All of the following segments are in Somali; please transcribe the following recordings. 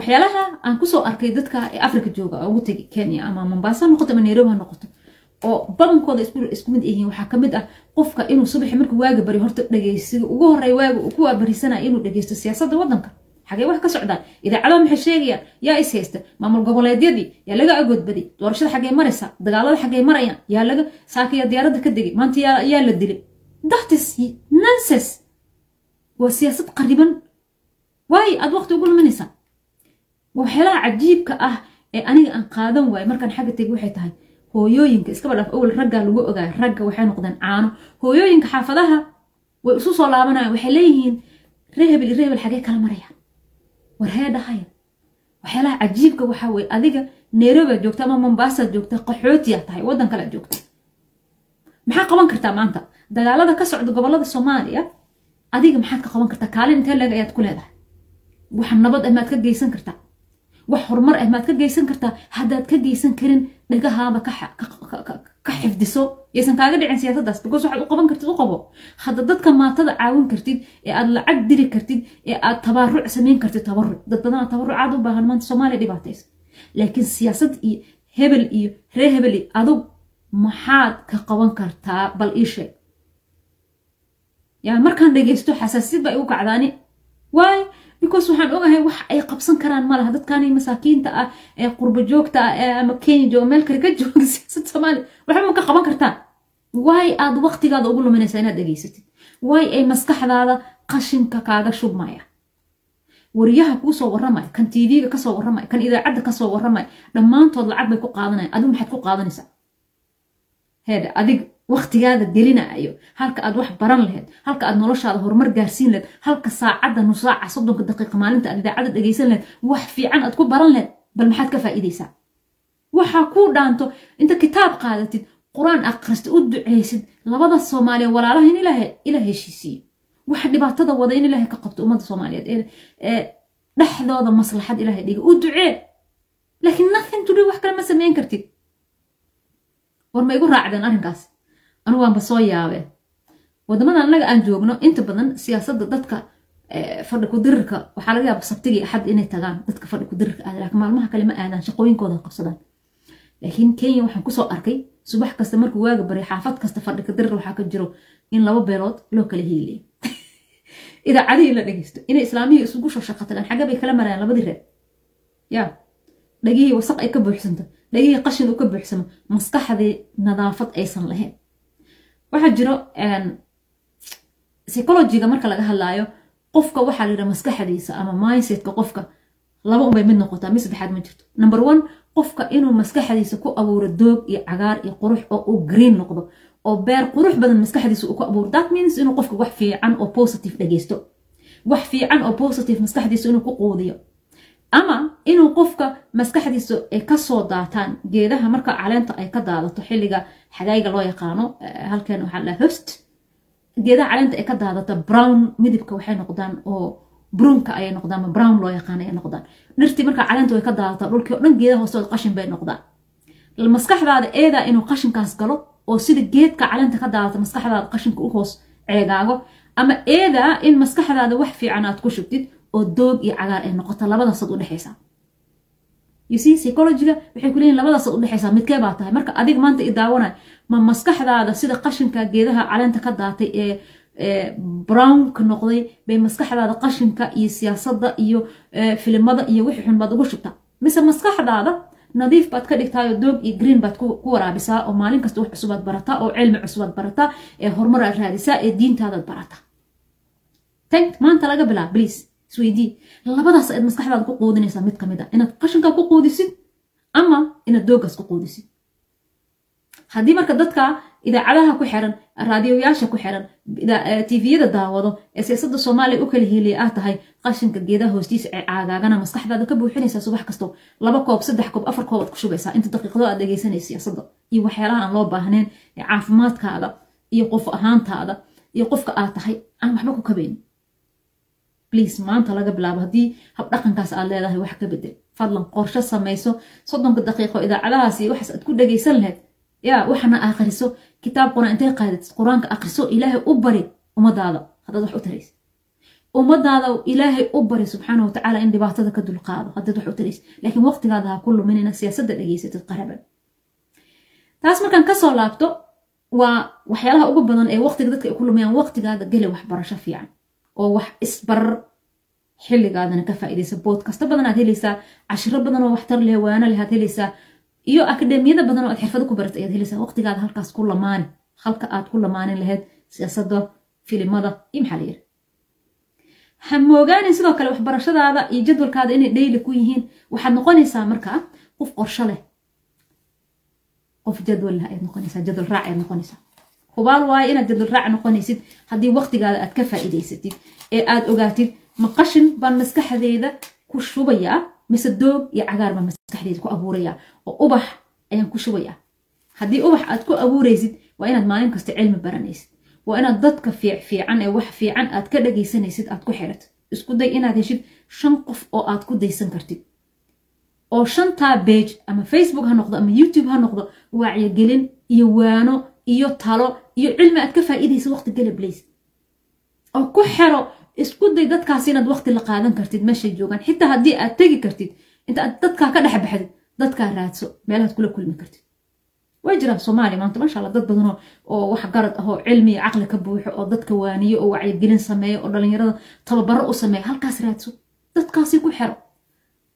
waxyaalaha aan ku soo arkay dadka ee africa jooga oo ugu tegi kenya ama mombasa noqoto ama nairobi ha noqoto oo badankooda isku mid yihiin waxaa ka mid ah qofka inuu subaxi markuu waaga bari horta dhegeysiga ugu horey waaga uu ku waabarisanaya inuu dhegeysto siyaasadda waddanka. Xagee wax ka socdaan idaacadaha maxay sheegayaan yaa is haysta. Maamul goboleedyadii yaa laga agoodbaday doorashada xagee maraysa dagaalada xagee marayaan yaa laga saakiya diyaaradda ka degay maanta yaa la dilay. Datis nanses waa siyaasad qariban. Waayo aad waqti ugu luminaysaa waxyaalaha cajiibka ah ee aniga aan qaadan waayo markaan xagga tegi waxay tahay hooyooyinka iskaba dhaaf awal raggaa lagu ogaay ragga waxay noqdeen caano. Hooyooyinka xaafadaha way isu soo laabanayaan waxay leeyihiin reehebel iyo reehebel xagee kala marayaan war hee waxyaalaha cajiibka waxaa weye adiga nairobi aad joogta ama mombasa ad joogta qaxootiyaa tahay waddan kale ad joogta. Maxaa qaban kartaa maanta? Dagaalada ka socda gobollada soomaaliya adiga maxaad ka qaban kartaa? Kaalin intee leeg ayaad ku leedahay. Wax nabad ah ka geysan kartaa wax horumar ah maad ka geysan kartaa haddaad ka geysan karin dhagahaada ka xifdiso yaysan kaaga dhicin siyaasaddaas because waxaad u qaban kartid u qabo. Hadda dadka maatada caawin kartid ee aad lacag diri kartid ee aad tabaaruc samayn kartid tabaruc dad badanaa tabarucaad u baahan maanta soomaaliya dhibaataysa. Laakiin siyaasad iyo hebel iyo ree hebel iyo adug maxaad ka qaban kartaa bal ii sheeg. Yani markaan dhegeysto xasaasiyad baa igu kacdaani waay because waxaan ogahay wax ay qabsan karaan ma laha. Dadkani masaakiinta ah ee qurbo joogta ah ama kenya jooga meel kale ka jooga siyaasad soomaaliya waxba ma ka qaban kartaan. Waay aad waqtigaada ugu luminaysaa inaad dhegeysatid waay ay maskaxdaada qashinka kaaga shubmaya? Wariyaha kuu soo warramaya kan tv-ga ka soo warramaya kan idaacadda ka soo warramaya dhammaantood lacag bay ku qaadanaya adigu maxaad ku qaadanaysaa? Heedha adig waqtigaada gelinayo halka aad wax baran laheyd halka aad noloshaada horumar gaarsiin laheyd halka saacadda nusaaca soddonka daqiiqa maalinta aad idaacadda dhegeysan laheyd wax fiican aad ku baran laheyd bal maxaad ka faa'iidaysaa? Waxaa kuu dhaanto inta kitaab qaadatid qur'aan akhristid u ducaysid labada soomaaliya walaalaha in ila heshiisiiyo waxa dhibaatada wada in ilaahay ka qabto ummadda soomaaliyeed ee dhexdooda maslaxad ilaahay dhiga. U ducee! Laakiin nothing to do wax kale ma samayn kartid. War ma igu raacdeen arrinkaas waanba soo yaabee waddamadan annaga aan joogno inta badan siyaasadda dadka fadhi kudirirka waxaa laga yaaba sabtigii axad inay tagaan dadka fadhi kudirirka aada laakiin maalmaha kale ma aadaan shaqooyinkooda qabsadaan. Laakiin kenya waxaan ku soo arkay subax kasta markuu waaga baray xaafad kasta fadhi kudirir waxaa ka jiro in laba beelood loo kala hiiliyo idaacadihii la dhegeysto inay islaamihii isugu soo bay kala marayaan labadii reer. Ya dhagihii wasaq ay ka buuxsanto dhagihii qashin uu ka buuxsamo maskaxdii nadaafad aysan lahayn waxaa jiro psychologiga marka laga hadlaayo qofka waxaa la yidhaha maskaxdiisa ama mindsetka qofka laba unbay mid noqotaa mid saddexaad ma jirto. Number one qofka inuu maskaxdiisa ku abuuro doog iyo cagaar iyo qurux oo uu green noqdo oo beer qurux badan maskaxdiisa uu ku abuuro that means inuu qofka wax fiican oo positive dhegeysto wax fiican oo positive maskaxdiisa inuu ku quudiyo ama inuu qofka maskaxdiisa ay ka soo daataan geedaha marka caleenta ay ka daadato xilliga xagayga loo yaqaano halkan waxaa la host. Geedaha caleenta ay ka daadato brown midibka waxay noqdaan oo brunka ayay noqdaan brown loo yaqaan ayay noqdaan. Dhirtii marka caleenta way ka daadataa dhulkii oo dhan geedaha hoostood qashin bay noqdaan. Maskaxdaada eedaa inuu qashinkaas galo oo sida geedka caleenta ka daadata maskaxdaada qashinka u hoos ceegaago ama eedaa in maskaxdaada wax fiican aad ku shubtid oo doog iyo cagaar ay noqoto labadaasaad udhexaysaa uc psychologiga waxay kuleeyihin labadaasaad udhexaysaa midkee baa tahay? Marka adiga maanta i ma maskaxdaada sida qashinka geedaha caleenta ka daatay ee brownka noqday bay maskaxdaada qashinka iyo siyaasadda iyo filimada iyo wixii xun baad ugu shubtaa mise maskaxdaada nadiif baad ka dhigtaayo doog iyo green baad ku waraabisaa oo maalin kasta wax cusubaad barataa oo cilmi cusubaad barataa ee horumar aad raadisaa ee diintaadaad barataa. Tank maanta laga bilaa bliis isweydii labadaas aad maskaxdaada ku quudinaysaa mid ka mid a inaad qashinkaa ku quudisid ama inaad doogaas ku quudisid. Haddii marka dadka idaacadaha ku xiran raadiyoyaasha ku xiran tviyada daawado ee siyaasadda soomaaliya u kala heliya ah tahay qashinka geedaha hoostiisa ee caagaagana maskaxdaada ka buuxinaysaa subax kasto laba koob saddex koob afar koob aad ku shubaysaa inta daqiiqado aad dhegeysanaysa siyaasadda. Iyo waxyaalaha aan loo baahnayn ee caafimaadkaada iyo qof ahaantaada iyo qofka aad tahay aan waxba ku kabayn bliis maanta laga bilaabo. Haddii habdhaqankaas aad leedahay wax ka bedel. Fadlan qorsho samayso. Soddonka daqiiqo idaacadahaas iyo waxaas aad ku dhegaysan lahayd yaa waxana akhriso. Kitaab quraan intay qaadatid qur'aanka akhriso ilaahay u bari ummadaada haddaad wax u taraysid ummadaada ilaahay u bari subxaana watacaala in dhibaatada ka dulqaado. Haddaad wax u taraysid laakiin waqtigaada ha ku lumin inaad siyaasadda dhegaysatid qaraban. Taas markaan ka soo laabto waa waxyaalaha ugu badan ee waqtiga dadka ay ku lumayaan waqtigaada geli waxbarasho fiican oo wax isbarar xilligaadana ka faa'iidaysa boodkasta badan aad helaysaa cashiro badan oo waxtar leh waana leh aad helaysaa iyo akademiyada badan oo aad xirfado ku baratay ayaad helaysaa. Waqtigaada halkaas ku lamaani halka aad ku lamaanin lahayd siyaasadda filimada iyo maxaa la yiri ha moogaanin sidoo kale waxbarashadaada iyo jadwalkaada inay dhayli ku yihiin waxaad noqonaysaa markaa qof qorsho leh. Qof jadwal leh ayaad noqonaysaa jadwal raac ayaad noqonaysaa hubaal waayo inaad jadwal raac noqonaysid haddii waqtigaada aad ka faa'iidaysatid ee aad ogaatid ma qashin baan maskaxdeeda ku shubayaa mise doog iyo cagaar baan maskaxdeeda ku abuurayaa oo ubax ayaan ku shubayaa. Haddii ubax aad ku abuuraysid waa inaad maalin kasta cilmi baranaysid. Waa inaad dadka fiican ee wax fiican aad ka dhagaysanaysid aad ku xiratid isku day inaad heshid shan qof oo aad ku daysan kartid. Oo shantaa bage ama facebook ha noqdo ama youtube ha noqdo wacyigelin iyo waano iyo talo iyo cilmi aad ka faa'iidaysa waqti gala blace oo ku xero isku day dadkaas inaad waqti la qaadan kartid meeshay joogaan. Xitaa haddii aad tegi kartid inta aad dadkaa ka dhex baxdid dadkaa raadso meelahaad kula kulmi kartid. Way jiraan soomaaliya maanta masha alla dad badanoo oo wax garad ah oo cilmi caqli ka buuxo oo dadka waaniyo oo wacyigelin sameeya oo dhallinyarada tababaro u sameeya halkaas raadso. Dadkaasi ku xero.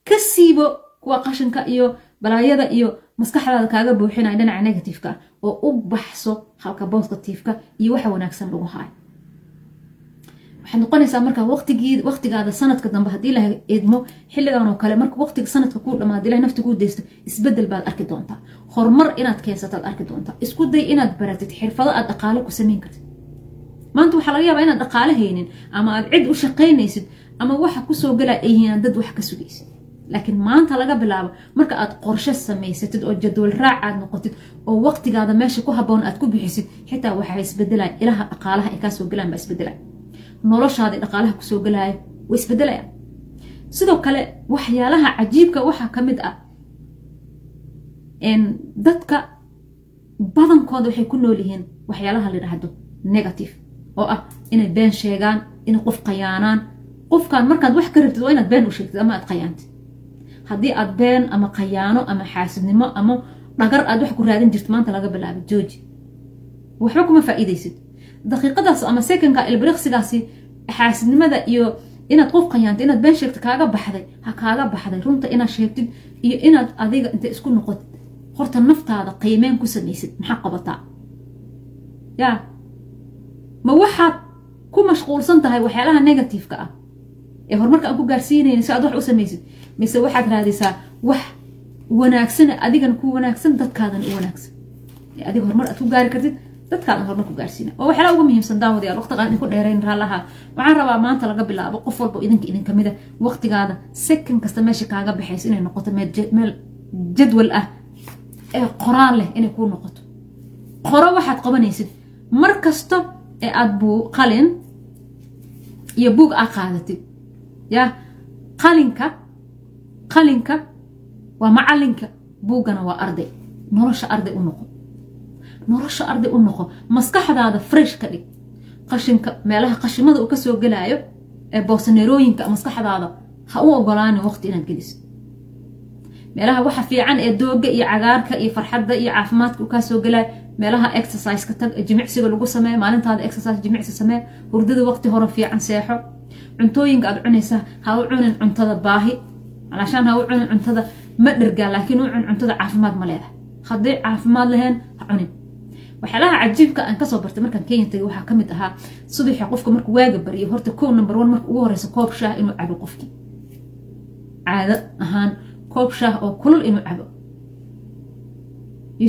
Ka siibo kuwa qashinka iyo balaayada iyo maskaxdaada kaaga buuxinaya dhinaca negatifeka oo u baxso halka positifeka iyo waxa wanaagsan lagu haayo waxaad noqonaysaa marka waqtigii waqtigaada sanadka dambe haddii la idmo xilligan kale marka waqtiga sanadka kuu dhamaad ilahay nafta kuu deysto isbeddel baad arki doontaa. Horumar inaad keensataad arki doontaa. Isku day inaad baratid xirfado aad dhaqaale ku samayn kartid. Maanta waxaa laga yaabaa inaad dhaqaale haynin ama aad cid u shaqaynaysid ama waxa ku soo galaa ay yihiin dad wax ka sugaysid laakiin maanta laga bilaabo marka aad qorshe samaysatid oo jadwal raac aad noqotid oo waqtigaada meesha ku haboon aad ku bixisid xitaa waxaa isbedelaya ilaha dhaqaalaha ay kaasoo galaan baa isbedelaya noloshaadii dhaqaalaha ku soo galaya way isbedelayaan. Sidoo kale waxyaalaha cajiibka waxaa ka mid ah dadka badankooda waxay ku nool yihiin waxyaalaha la yidhaahdo negative oo ah inay been sheegaan inay qof qayaanaan. Qofkan markaad wax ka rabtid waa inaad been u sheegtid ama aad qayaantid haddii aad been ama qayaano ama xaasidnimo ama dhagar aad wax ku raadin jirto maanta laga bilaabo jooji. Waxba kuma faa'iidaysid. Daqiiqadaas ama sekonka ilbiriqsigaasi xaasidnimada iyo inaad qof qayaanto inaad been sheegto kaaga baxday ha kaaga baxday. Runta inaad sheegtid iyo inaad adiga inta isku noqotid horta naftaada qiimeen ku samaysid maxaa qabataa yaa. Ma waxaad ku mashquulsan tahay waxyaalaha negatifeka ah ee horumarka aan ku gaarsiinayn si aad wax u samaysid mise waxaad raadisaa wax wanaagsan adigana ku wanaagsan dadkaadana u wanaagsan. Ee adiga aad ku gaari kartid dadkaadan horumar ku gaarsiina. Waa waxyaalaha ugu muhiimsan daawadayaal waqtiga aan idinku dheerayn raalaha waxaan rabaa maanta laga bilaabo qof walba idinka idin ka mid a waqtigaada second kasta meesha kaaga baxaysa inay noqoto meel jadwal ah ee qoraal leh inay kuu noqoto. Qoro waxaad qabanaysid mar kasta ee aad buu qalin iyo buug aa qaadatid ya qalinka qalinka waa macalinka buuggana waa arday. Nolosha arday u noqo nolosha arday u noqo maskaxdaada fresh ka dhig. Qashinka meelaha qashimada uu ka soo gelaayo ee boosaneerooyinka maskaxdaada ha u ogolaanin waqti inaad geliso meelaha waxa fiican ee dooga iyo cagaarka iyo farxadda iyo caafimaadka uu ka soo gelaayo meelaha exerciseka tag jimicsiga lagu sameeyo maalintaada exercise jimicsi samee hurdada waqti hore fiican seexo cuntooyinka aad cunaysa ha u cunin cuntada baahi. Alaashaan ha u cunin cuntada ma dhergaa laakiin u cun cuntada caafimaad ma leedahay. Hadday caafimaad laheen ha cunin. Waxyaalaha cajiibka aan ka soo bartay markaan kenya tagay waxaa ka mid ahaa subaxa qofka marku waaga baryo horta kow number one marka ugu horeysa koob shaah inuu cabo qofkii. Caado ahaan koob shaah oo kulul inuu cabo.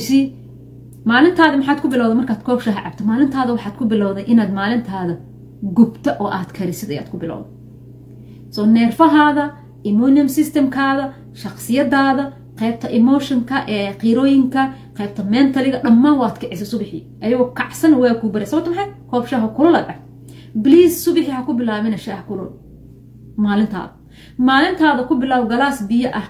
See maalintaada maxaad ku bilowday markaad koob shaah cabto? Maalintaada waxaad ku bilowday inaad maalintaada gubto oo aad karisid ayaad ku bilowday so neerfahaada immunium systemkaada shaksiyadaada qaybta emotionka ee qiirooyinka qaybta mentaliga dhammaan waad kicisa subaxii. Ayagoo kacsan waa kuu baray sababta maxay? Koob shaaha kulul aad bliase subaxii ha ku bilaabina shaah kulul maalintaada. Maalintaada ku bilow galaas biyo ah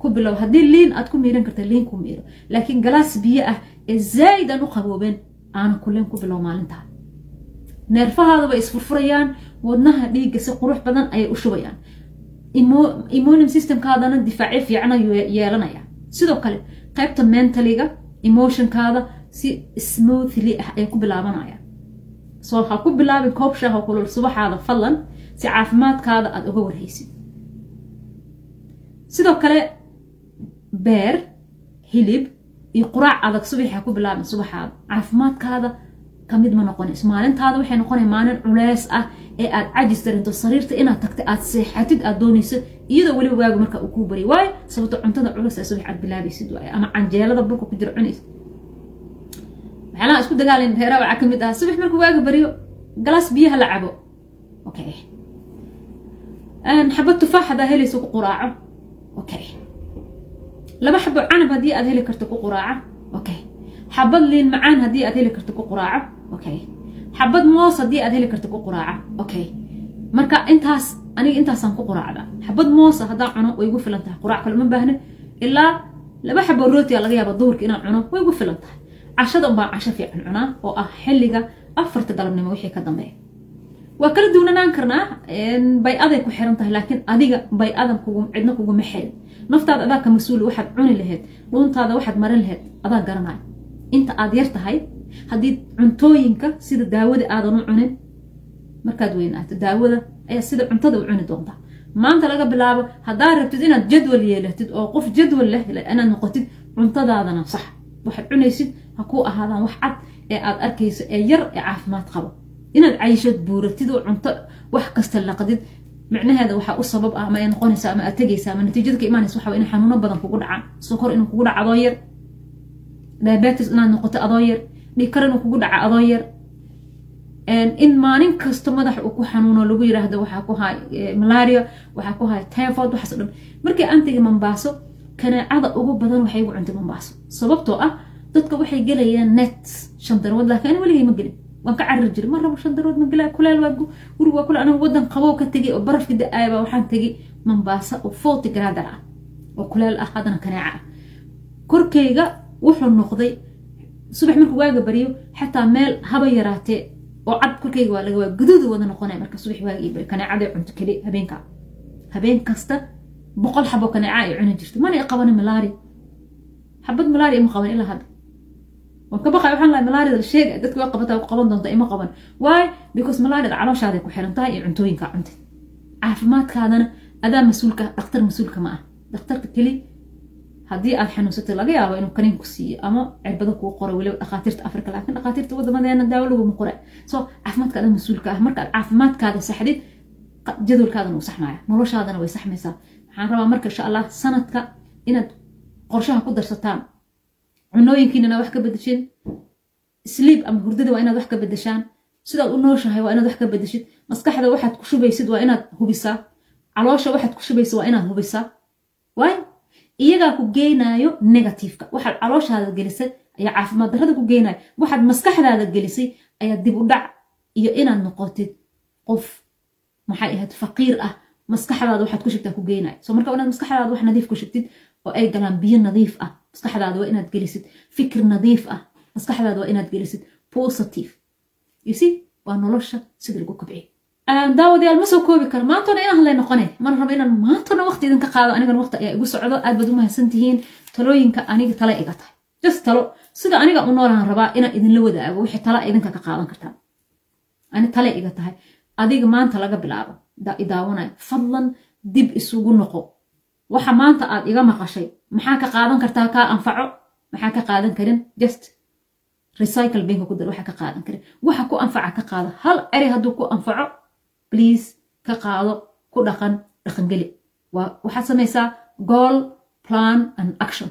ku bilow haddii liin aad ku miiran karta liin ku miiro. Laakiin galaas biyo ah ee zaa'id aan u qaboobeen aana kuleen ku bilow maalintaada neerfahaada way isfurfurayaan wadnaha dhiigga si qurux badan ayay u shubayaan. Immune systemkaadana difaacyo fiican ayuu yeelanaya. Sidoo kale qaybta mentaliga emotionkaada si smoothly ah ay ku bilaabanayaan soo ha ku bilaabin koob shaaha kulul subaxaada fadlan si caafimaadkaada aada uga warhaysid. Sidoo kale beer hilib iyo quraac adag subaxi ha ku bilaabin subaxaada. Caafimaadkaada ka mid ma noqonays maalintaada waxay noqonay maalin culeys ah ee aad cajis darinto sariirta inaad tagta aad seexatid aad doonayso iyadoo weliba waagu marka uu kuu bari. Waayo sababto cuntada culus ee subax aad bilaabaysid waayo ama canjeelada burka ku jira cunaysa waxyaalaha isku dagaalin reeraa waxaa ka mid ah. Subax markuu waaga bariyo galaas biyaha la cabo. Okay. Xabad tufaax hadaa helayso ku quraaco. Okay. Laba xabo canab haddii aad heli karto ku quraaco. Okay. Xabad liin macaan haddii aad heli karto ku quraaco okay. Xabad moos haddii aad heli karto ku quraaco okay. Marka intaas aniga intaasaan ku quraacda. Xabad moosa haddaan cuno way igu filan tahay. Quraac kale ma baahna. Ilaa laba xabo rootiga laga yaaba duhurka inaan cuno way igu filan tahay. Cashada unbaan casho fiican cunaa oo ah xilliga afarta galabnimo wixii ka dambeeya. Waa kala duwananaan karnaa bay-aday ku xiran tahay laakiin adiga bay-adan cidna kuguma xeelin naftaada adaa ka mas'uul waxaad cuni laheyd dhuuntaada waxaad marin laheyd adaa garanaya inta aad yar tahay haddii cuntooyinka sida daawada aadan u cunin markaad weynaato daawada ayaa sida cuntada u cuni doontaa maanta laga bilaabo haddaa rabtid inaad jadwal yeelatid oo qof jadwal leh inaad noqotid cuntadaadana sax. Waxaad cunaysid ha kuu ahaadaan wax cad ee aad arkayso ee yar ee caafimaad qabo. Inaad cayishad buuratid oo cunto wax kasta laqdid micnaheeda waxaa u sabab ah ama ay noqonaysa ama aad tegaysa ama natiijada ka imaanaysa waxa in xanuuno badan kugu dhacaan sokor inuu kugu dhaco adoo yar. Diabetis inaad noqoto adoo yar dhikar inuu kugu dhaco adoo yar. In maalin kasta madax uu ku xanuuno lagu yiraahdo waxaa ku hay malaria waxaa ku hay typhoid waxaas dhan. Markii aan tegay mambaaso kaneecada ugu badan waxay igu cuntay mambaaso sababtoo ah dadka waxay gelayaan net shan laakiin ani weligay ma gelin. Waan ka cariri jiray ma rabo shan ma gelaa kuleel waa guriga waa kule anigu wadan qabow ka tegay oo barafka da'aaya baa waxaan tegay mambaasa oo forty gradar ah oo kuleel ah haddana kaneeca ah. Korkayga wuxuu noqday subax markuu waaga baryo xataa meel haba yaraatee oo cad korkayga waa laga waa wada noqonaya marka subax waaga ii baryo kaneecadee cunto keli habeenka. Habeen kasta boqol xabo kaneeca ay cuni jirta mana qabanin malaari xabad malaari ima qaban ilaa hadda waan ka baqay waxaan lahay malaarida la sheega dadka waa qabataa qaban doonta ima qaban. Why? Because malaarida calooshaaday ku xiran tahay iyo cuntooyinka cuntay caafimaadkaadana adaa mas'uulka dhakhtar mas'uulka ma ah. Dhakhtarka keli haddii aad xanuunsatay laga yaabo inuu kaniin ku siiyo ama cirbado kuu qoro weliba dhakhaatiirta afrika laakiin dhakhaatiirta wadamadeena daawo laguma qora so caafimaadkaada mas'uulka ah. Markaad caafimaadkaada saxdid jadwalkaadana uu saxmaya noloshaadana way saxmaysaa. Waxaan rabaa marka insha allah sanadka inaad qorshaha ku darsataan cunooyinkiinana wax ka bedeshin sleep ama hurdada waa inaad wax ka bedeshaan sidaad u nooshahay waa inaad wax ka bedeshid maskaxda waxaad ku shubaysid waa inaad hubisaa. Caloosha waxaad ku shubaysid waa inaad hubisaa. Waay iyagaa ku geenaayo negativeka waxaad calooshaada gelisay ayaa caafimaad darrada ku geenayo waxaad maskaxdaada gelisay ayaa dib u dhac iyo inaad noqotid qof maxay ahayd faqiir ah. Maskaxdaada waxaad ku shigtaa ku geenayo so marka inaad maskaxdaada wax nadiif ku shigtid oo ay galaan biyo nadiif ah. Maskaxdaada waa inaad gelisid fikir nadiif ah. Maskaxdaada waa inaad gelisid positive. You see waa nolosha sida lagu kobciyo daawadayaal ma soo koobi karo. Maantona inaan hadlay noqone mana rabo inaan maantona waqti idinka qaado anigana waqti ayaa igu socdo aad baad u mahadsan tihiin talooyinka aniga tala iga tahay. Just talo. Sida aniga u noolaan rabaa inaan idinla wadaago wixii tala idinka ka qaadan kartaan ani tale iga tahay. Adiga maanta laga bilaabo. Idaawanay fadlan dib isugu noqo. Waxa maanta aad iga maqashay maxaa ka qaadan kartaa kaa anfaco? Maxaa ka qaadan karin? Just recycle binka ku dar waxa ka qaadan karin. Waxa ku anfaca ka qaado hal eri hadduu ku anfaco please ka qaado ku dhaqan dhaqangeli waxaad samaysaa goal plan and action